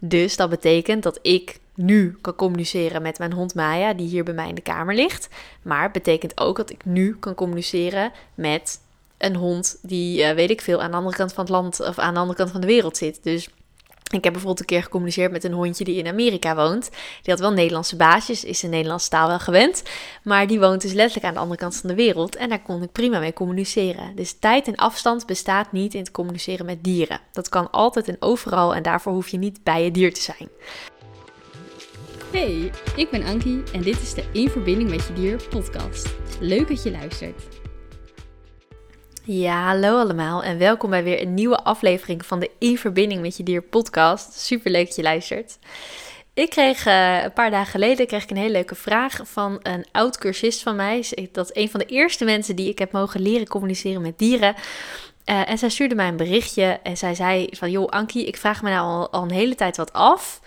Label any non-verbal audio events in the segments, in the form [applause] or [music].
Dus dat betekent dat ik nu kan communiceren met mijn hond Maya, die hier bij mij in de kamer ligt. Maar het betekent ook dat ik nu kan communiceren met een hond die, uh, weet ik veel, aan de andere kant van het land of aan de andere kant van de wereld zit. Dus ik heb bijvoorbeeld een keer gecommuniceerd met een hondje die in Amerika woont. Die had wel Nederlandse baasjes, is de Nederlandse taal wel gewend. Maar die woont dus letterlijk aan de andere kant van de wereld. En daar kon ik prima mee communiceren. Dus tijd en afstand bestaat niet in het communiceren met dieren. Dat kan altijd en overal en daarvoor hoef je niet bij je dier te zijn. Hey, ik ben Ankie en dit is de In Verbinding met Je Dier podcast. Leuk dat je luistert. Ja, hallo allemaal en welkom bij weer een nieuwe aflevering van de In Verbinding met Je Dier podcast. Super leuk dat je luistert. Ik kreeg uh, een paar dagen geleden kreeg ik een hele leuke vraag van een oud cursist van mij. Dat is een van de eerste mensen die ik heb mogen leren communiceren met dieren. Uh, en zij stuurde mij een berichtje en zij zei van... joh Ankie, ik vraag me nou al, al een hele tijd wat af...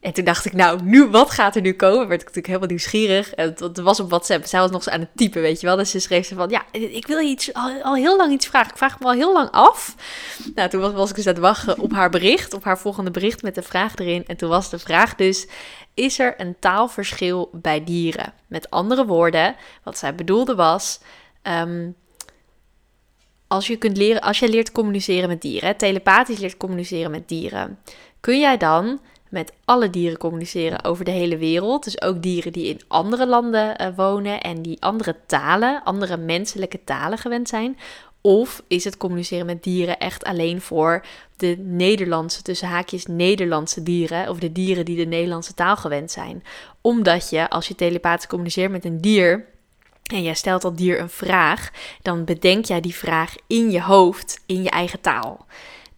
En toen dacht ik, nou, nu, wat gaat er nu komen? Werd ik natuurlijk helemaal nieuwsgierig. En het, was op WhatsApp. Zij was nog eens aan het typen, weet je wel. Dus ze schreef ze van, ja, ik wil je iets, al, heel lang iets vragen. Ik vraag me al heel lang af. Nou, toen was, ik dus aan het wachten op haar bericht, op haar volgende bericht met de vraag erin. En toen was de vraag dus, is er een taalverschil bij dieren? Met andere woorden, wat zij bedoelde was... Um, als je, kunt leren, als je leert communiceren met dieren, telepathisch leert communiceren met dieren, kun jij dan met alle dieren communiceren over de hele wereld. Dus ook dieren die in andere landen uh, wonen en die andere talen, andere menselijke talen gewend zijn. Of is het communiceren met dieren echt alleen voor de Nederlandse, tussen haakjes Nederlandse dieren, of de dieren die de Nederlandse taal gewend zijn? Omdat je, als je telepathisch communiceert met een dier, en jij stelt dat dier een vraag, dan bedenk jij die vraag in je hoofd, in je eigen taal.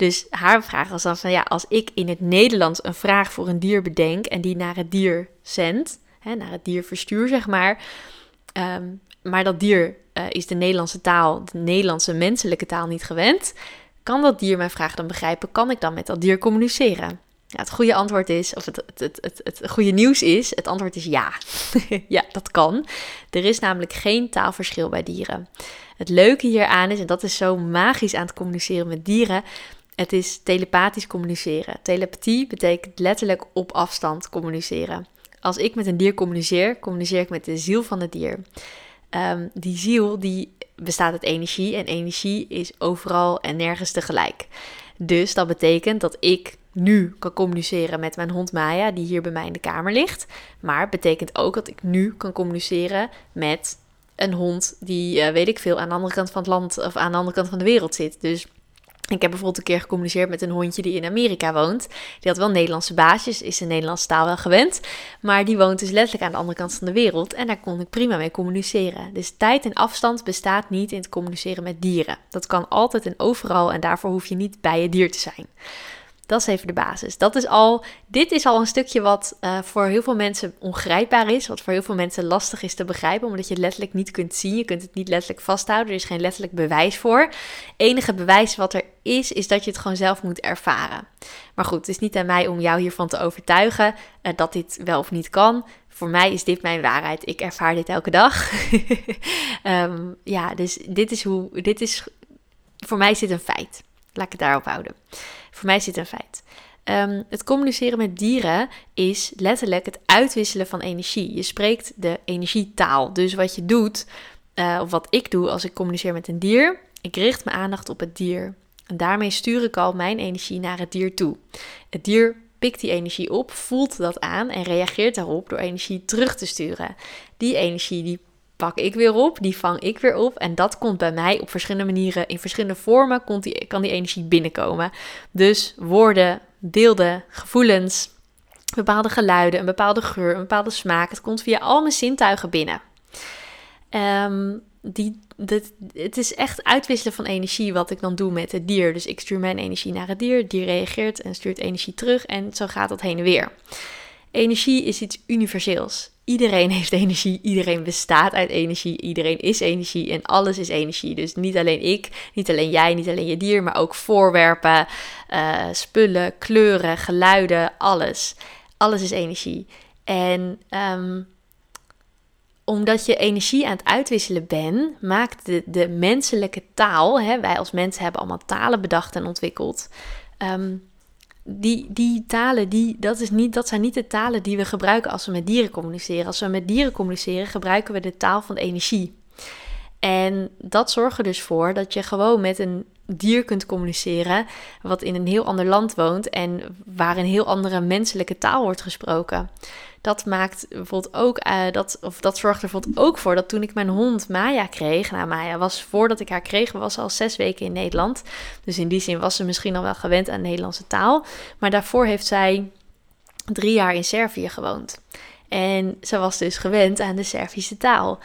Dus haar vraag was dan van ja, als ik in het Nederlands een vraag voor een dier bedenk en die naar het dier zend, hè, naar het dier verstuur zeg maar, ehm, maar dat dier uh, is de Nederlandse taal, de Nederlandse menselijke taal niet gewend, kan dat dier mijn vraag dan begrijpen? Kan ik dan met dat dier communiceren? Ja, het goede antwoord is, of het, het, het, het, goede nieuws is, het antwoord is ja. [laughs] ja, dat kan. Er is namelijk geen taalverschil bij dieren. Het leuke hieraan is, en dat is zo magisch aan het communiceren met dieren, het is telepathisch communiceren. Telepathie betekent letterlijk op afstand communiceren. Als ik met een dier communiceer, communiceer ik met de ziel van het dier. Ehm, die ziel die bestaat uit energie en energie is overal en nergens tegelijk. Dus dat betekent dat ik nu kan communiceren met mijn hond Maya, die hier bij mij in de kamer ligt. Maar het betekent ook dat ik nu kan communiceren met een hond die, uh, weet ik veel, aan de andere kant van het land of aan de andere kant van de wereld zit. Dus ik heb bijvoorbeeld een keer gecommuniceerd met een hondje die in Amerika woont. Die had wel Nederlandse baasjes, is de Nederlandse taal wel gewend. Maar die woont dus letterlijk aan de andere kant van de wereld. En daar kon ik prima mee communiceren. Dus tijd en afstand bestaat niet in het communiceren met dieren. Dat kan altijd en overal en daarvoor hoef je niet bij je dier te zijn. Dat is even de basis. Dat is al, dit is al een stukje wat uh, voor heel veel mensen ongrijpbaar is. Wat voor heel veel mensen lastig is te begrijpen. Omdat je het letterlijk niet kunt zien. Je kunt het niet letterlijk vasthouden. Er is geen letterlijk bewijs voor. Enige bewijs wat er is, is dat je het gewoon zelf moet ervaren. Maar goed, het is niet aan mij om jou hiervan te overtuigen uh, dat dit wel of niet kan. Voor mij is dit mijn waarheid. Ik ervaar dit elke dag. um, [laughs] ja, dus dit is hoe. Dit is. Voor mij is dit een feit. Laat ik het daarop houden. Voor mij is dit een feit. Um, het communiceren met dieren is letterlijk het uitwisselen van energie. Je spreekt de energietaal. Dus wat je doet, uh, of wat ik doe als ik communiceer met een dier, ik richt mijn aandacht op het dier. En daarmee stuur ik al mijn energie naar het dier toe. Het dier pikt die energie op, voelt dat aan en reageert daarop door energie terug te sturen. Die energie die pak ik weer op, die vang ik weer op. En dat komt bij mij op verschillende manieren, in verschillende vormen, komt die, kan die energie binnenkomen. Dus woorden, beelden, gevoelens, bepaalde geluiden, een bepaalde geur, een bepaalde smaak. Het komt via al mijn zintuigen binnen. Um, die, het is echt uitwisselen van energie wat ik dan doe met het dier. Dus ik stuur mijn energie naar het dier, dier reageert en stuurt energie terug en zo gaat dat heen en weer. Energie is iets universeels. Iedereen [laughs] heeft energie, iedereen bestaat uit energie, iedereen is energie en alles is energie. Dus niet alleen ik, niet alleen jij, niet alleen je dier, maar ook voorwerpen, uh, spullen, kleuren, geluiden, alles. Alles is energie. En um, omdat je energie aan het uitwisselen bent, maakt de, de menselijke taal, hè, wij als mensen hebben allemaal talen bedacht en ontwikkeld. Um, die, die talen, die, dat, is niet, dat zijn niet de talen die we gebruiken als we met dieren communiceren. Als we met dieren communiceren, gebruiken we de taal van de energie. En dat zorgt er dus voor dat je gewoon met een dier kunt communiceren, wat in een heel ander land woont en waar een heel andere menselijke taal wordt gesproken. Dat maakt bijvoorbeeld ook, uh, dat, of dat zorgt er bijvoorbeeld ook voor dat toen ik mijn hond Maya kreeg, nou Maya was voordat ik haar kreeg, was al zes weken in Nederland. Dus in die zin was ze misschien al wel gewend aan de Nederlandse taal. Maar daarvoor heeft zij drie jaar in Servië gewoond. En ze was dus gewend aan de Servische taal.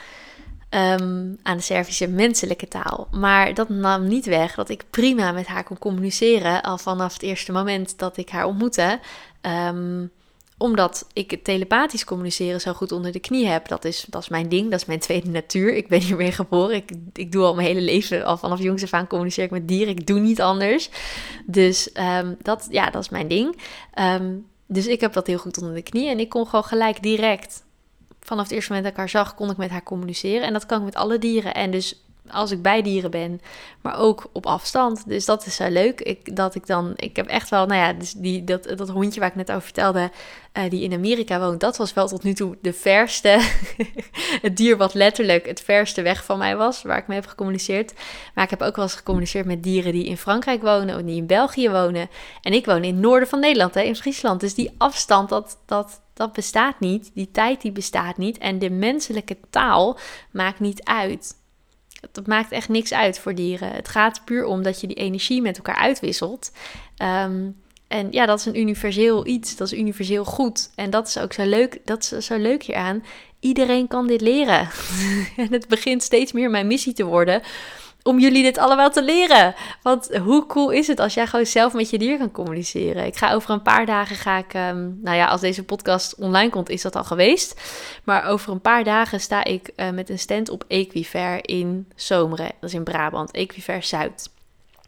Ehm, aan de Servische menselijke taal. Maar dat nam niet weg dat ik prima met haar kon communiceren al vanaf het eerste moment dat ik haar ontmoette. Um, omdat ik het telepathisch communiceren zo goed onder de knie heb. Dat is, dat is mijn ding, dat is mijn tweede natuur. Ik ben hiermee geboren. Ik, ik doe al mijn hele leven, al vanaf jongs af aan communiceer ik met dieren. Ik doe niet anders. Dus ehm, dat, ja, dat is mijn ding. dus ik heb dat heel goed onder de knie. En ik kon gewoon gelijk direct vanaf het eerste moment dat ik haar zag, kon ik met haar communiceren. En dat kan ik met alle dieren. En dus als ik bij dieren ben, maar ook op afstand. Dus dat is zo leuk. Ik, dat ik dan, ik heb echt wel, nou ja, dus die, dat, dat hondje waar ik net over vertelde, uh, die in Amerika woont, dat was wel tot nu toe de verste, [laughs] het dier wat letterlijk het verste weg van mij was, waar ik mee heb gecommuniceerd. Maar ik heb ook wel eens gecommuniceerd met dieren die in Frankrijk wonen of die in België wonen. En ik woon in het noorden van Nederland, hè, in Friesland. Dus die afstand, dat, dat, dat bestaat niet. Die tijd die bestaat niet. En de menselijke taal maakt niet uit. Dat maakt echt niks uit voor dieren. Het gaat puur om dat je die energie met elkaar uitwisselt. Ehm, en ja, dat is een universeel iets. Dat is universeel goed. En dat is ook zo leuk. Dat is zo leuk hieraan. Iedereen kan dit leren. [laughs] en het begint steeds meer mijn missie te worden om jullie dit allemaal te leren. Want hoe cool is het als jij gewoon zelf met je dier kan communiceren? Ik ga over een paar dagen ga ik, um, nou ja, als deze podcast online komt, is dat al geweest. Maar over een paar dagen sta ik uh, met een stand op Equiver in Zomeren. Dat is in Brabant, Equiver Zuid.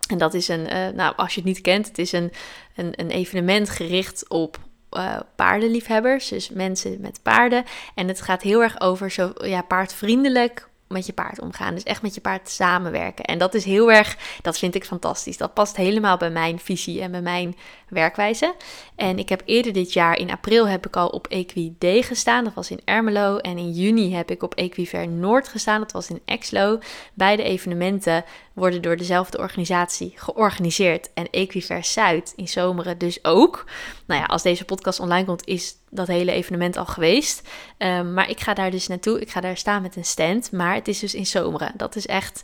En dat is een, uh, nou, als je het niet kent, het is een, een, een evenement gericht op uh, paardenliefhebbers, dus mensen met paarden. En het gaat heel erg over zo ja, paardvriendelijk, met je paard omgaan. Dus echt met je paard samenwerken. En dat is heel erg, dat vind ik fantastisch. Dat past helemaal bij mijn visie en bij mijn werkwijze. En ik heb eerder dit jaar, in april, heb ik al op Equid gestaan. Dat was in Ermelo. En in juni heb ik op Equiver Noord gestaan. Dat was in Exlo. Beide evenementen worden door dezelfde organisatie georganiseerd. En Equiver Zuid in Zomeren dus ook. Nou ja, als deze podcast online komt, is dat hele evenement al geweest. Ehm, maar ik ga daar dus naartoe. Ik ga daar staan met een stand. Maar het is dus in Zomeren. Dat is echt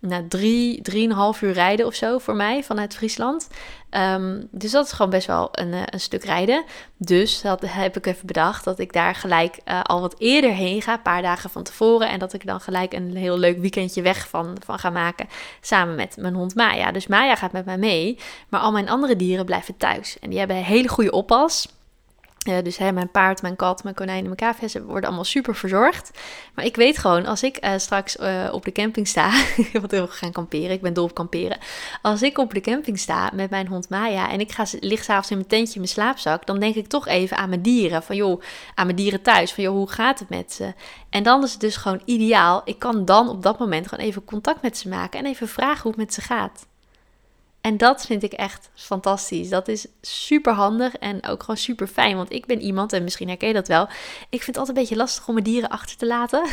nou, drie, drieënhalf uur rijden of zo voor mij vanuit Friesland. Ehm, dus dat is gewoon best wel een, eh, een stuk rijden. Dus dat heb ik even bedacht dat ik daar gelijk uh, al wat eerder heen ga, een paar dagen van tevoren. En dat ik dan gelijk een heel leuk weekendje weg van, van ga maken samen met mijn hond Maya. Dus Maya gaat met mij mee, maar al mijn andere dieren blijven thuis. En die hebben een hele goede oppas. Uh, dus hè, mijn paard, mijn kat, mijn konijn en mijn kaafjes worden allemaal super verzorgd. Maar ik weet gewoon, als ik uh, straks uh, op de camping sta, [laughs] want wil gaan kamperen, ik ben dol op kamperen. Als ik op de camping sta met mijn hond Maya en ik ga lig s'avonds in mijn tentje in mijn slaapzak, dan denk ik toch even aan mijn dieren. Van joh, aan mijn dieren thuis. Van joh, hoe gaat het met ze? En dan is het dus gewoon ideaal. Ik kan dan op dat moment gewoon even contact met ze maken en even vragen hoe het met ze gaat. En dat vind ik echt fantastisch. Dat is super handig en ook gewoon super fijn. Want ik ben iemand, en misschien herken je dat wel. Ik vind het altijd een beetje lastig om mijn dieren achter te laten.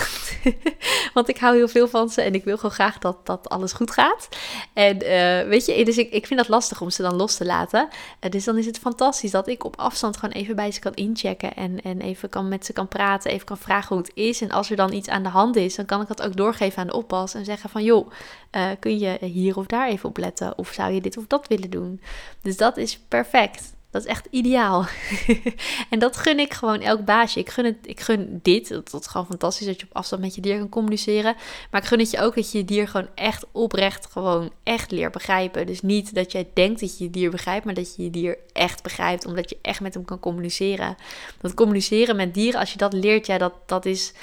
[laughs] want ik hou heel veel van ze en ik wil gewoon graag dat, dat alles goed gaat. En uh, weet je, dus ik, ik vind dat lastig om ze dan los te laten. Uh, dus dan is het fantastisch dat ik op afstand gewoon even bij ze kan inchecken. En, en even kan met ze kan praten, even kan vragen hoe het is. En als er dan iets aan de hand is, dan kan ik dat ook doorgeven aan de oppas. En zeggen van, joh, uh, kun je hier of daar even op letten? Of zou je dit of dat willen doen. Dus dat is perfect. Dat is echt ideaal. [laughs] en dat gun ik gewoon elk baasje. Ik gun, het, ik gun dit. Dat, is gewoon fantastisch dat je op afstand met je dier kan communiceren. Maar ik gun het je ook dat je je dier gewoon echt oprecht gewoon echt leert begrijpen. Dus niet dat jij denkt dat je je dier begrijpt, maar dat je je dier echt begrijpt. Omdat je echt met hem kan communiceren. Dat communiceren met dieren, als je dat leert, ja, dat, dat is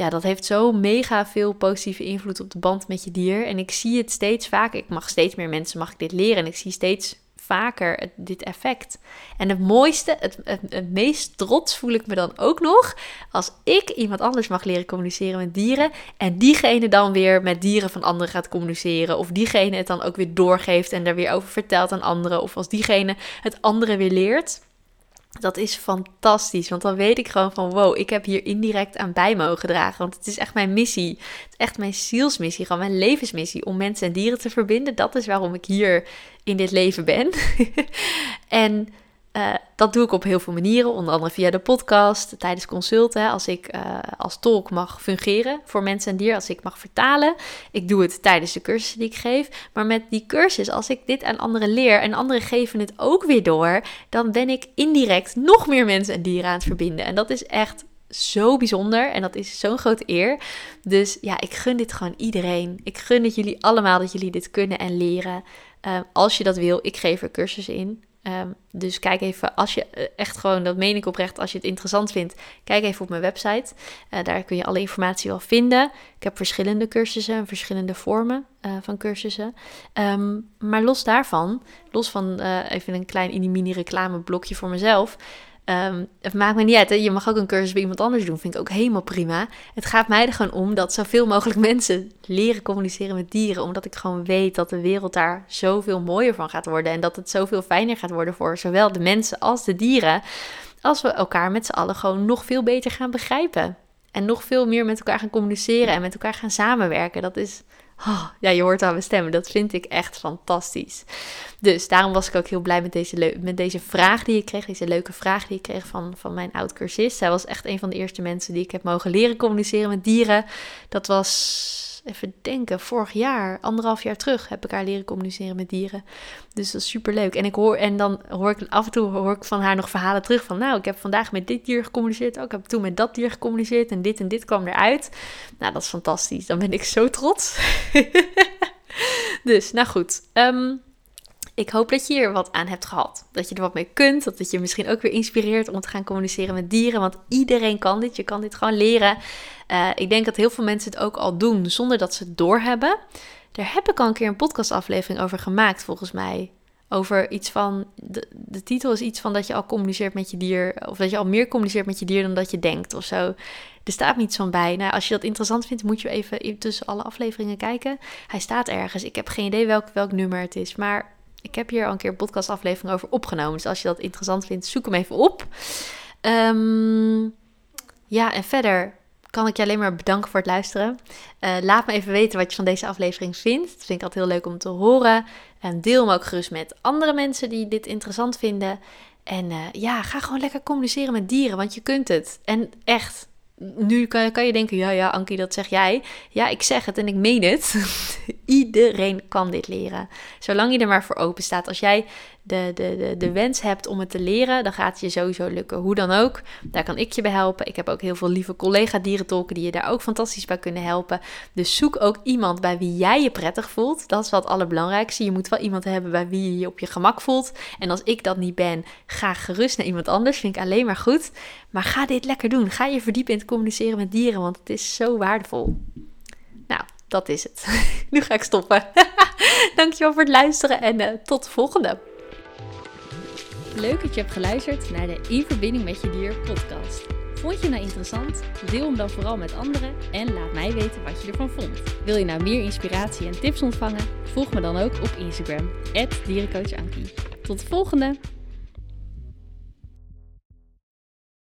ja, dat heeft zo mega veel positieve invloed op de band met je dier. En ik zie het steeds vaker. Ik mag steeds meer mensen, mag ik dit leren. En ik zie steeds vaker dit effect. En het mooiste, het, het, het, meest trots voel ik me dan ook nog als ik iemand anders mag leren communiceren met dieren en diegene dan weer met dieren van anderen gaat communiceren of diegene het dan ook weer doorgeeft en daar weer over vertelt aan anderen of als diegene het andere weer leert. Dat is fantastisch, want dan weet ik gewoon van wow, ik heb hier indirect aan bij mogen dragen. Want het is echt mijn missie. Het is echt mijn zielsmissie, gewoon mijn levensmissie om mensen en dieren te verbinden. Dat is waarom ik hier in dit leven ben. [laughs] en uh, dat doe ik op heel veel manieren, onder andere via de podcast, tijdens consulten, als ik uh, als tolk mag fungeren voor mensen en dieren, als ik mag vertalen. Ik doe het tijdens de cursussen die ik geef, maar met die cursus, als ik dit aan anderen leer en anderen geven het ook weer door, dan ben ik indirect nog meer mensen en dieren aan het verbinden. En dat is echt zo bijzonder en dat is zo'n grote eer. Dus ja, ik gun dit gewoon iedereen. Ik gun het jullie allemaal dat jullie dit kunnen en leren. Uh, als je dat wil, ik geef er cursussen in. Um, dus kijk even, als je eh, echt gewoon, dat meen ik oprecht, als je het interessant vindt, kijk even op mijn website. Uh, daar kun je alle informatie wel vinden. Ik heb verschillende cursussen en verschillende vormen uh, van cursussen. Um, maar los daarvan, los van even een klein mini reclameblokje voor mezelf. Um, het maakt me niet uit. Je mag ook een cursus bij iemand anders doen. Vind ik ook helemaal prima. Het gaat mij er gewoon om dat zoveel mogelijk [laughs] mensen leren communiceren met dieren. Omdat ik gewoon weet dat de wereld daar zoveel mooier van gaat worden. En dat het zoveel fijner gaat worden voor zowel de mensen als de dieren. Als we elkaar met z'n allen gewoon nog veel beter gaan begrijpen. En nog veel meer met elkaar gaan communiceren en met elkaar gaan samenwerken. Dat is Oh, ja, je hoort aan mijn stemmen. Dat vind ik echt fantastisch. Dus daarom was ik ook heel blij met deze, met deze vraag die ik kreeg. Deze leuke vraag die ik kreeg van, van mijn oud-cursist. Zij was echt een van de eerste mensen die ik heb mogen leren communiceren met dieren. Dat was even denken, vorig jaar, anderhalf jaar terug, heb ik haar leren communiceren met dieren. Dus dat is super leuk. En ik hoor, en dan hoor ik af en toe hoor ik van haar nog verhalen terug van, nou, ik heb vandaag met dit dier gecommuniceerd, ook ik heb toen met dat dier gecommuniceerd en dit en dit kwam eruit. Nou, dat is fantastisch. Dan ben ik zo trots. [laughs] dus, nou goed. Um, ik hoop dat je hier wat aan hebt gehad. Dat je er wat mee kunt. Dat het je misschien ook weer inspireert om te gaan communiceren met dieren. Want iedereen kan dit. Je kan dit gewoon leren. Uh, ik denk dat heel veel mensen het ook al doen zonder dat ze het doorhebben. Daar heb ik al een keer een podcastaflevering over gemaakt, volgens mij. Over iets van. De, de titel is iets van dat je al communiceert met je dier. Of dat je al meer communiceert met je dier dan dat je denkt of zo. Er staat niets van bij. Nou, als je dat interessant vindt, moet je even tussen alle afleveringen kijken. Hij staat ergens. Ik heb geen idee welk, welk nummer het is. Maar ik heb hier al een keer een podcastaflevering over opgenomen. Dus als je dat interessant vindt, zoek hem even op. Um, ja, en verder kan ik je alleen maar bedanken voor het luisteren. Uh, laat me even weten wat je van deze aflevering vindt. Dat vind ik altijd heel leuk om te horen. En deel hem ook gerust met andere mensen die dit interessant vinden. En uh, ja, ga gewoon lekker communiceren met dieren, want je kunt het. En echt, nu kan, kan, je denken, ja, ja, Ankie, dat zeg jij. Ja, ik zeg het en ik meen het. [laughs] Iedereen kan dit leren. Zolang je er maar voor open staat. Als jij de, de, de, de wens hebt om het te leren, dan gaat het je sowieso lukken. Hoe dan ook, daar kan ik je bij helpen. Ik heb ook heel veel lieve collega-dierentolken die je daar ook fantastisch bij kunnen helpen. Dus zoek ook iemand bij wie jij je prettig voelt. Dat is wel het allerbelangrijkste. Je moet wel iemand hebben bij wie je je op je gemak voelt. En als ik dat niet ben, ga gerust naar iemand anders. Vind ik alleen maar goed. Maar ga dit lekker doen. Ga je verdiepen in het communiceren met dieren, want het is zo waardevol. Dat is het. [laughs] nu ga ik stoppen. [laughs] Dankjewel voor het luisteren en uh, tot de volgende. Leuk dat je hebt geluisterd naar de In Verbinding met Je Dier podcast. Vond je nou interessant? Deel hem dan vooral met anderen en laat mij weten wat je ervan vond. Wil je nou meer inspiratie en tips ontvangen? Volg me dan ook op Instagram, dierencoachankie. Tot de volgende!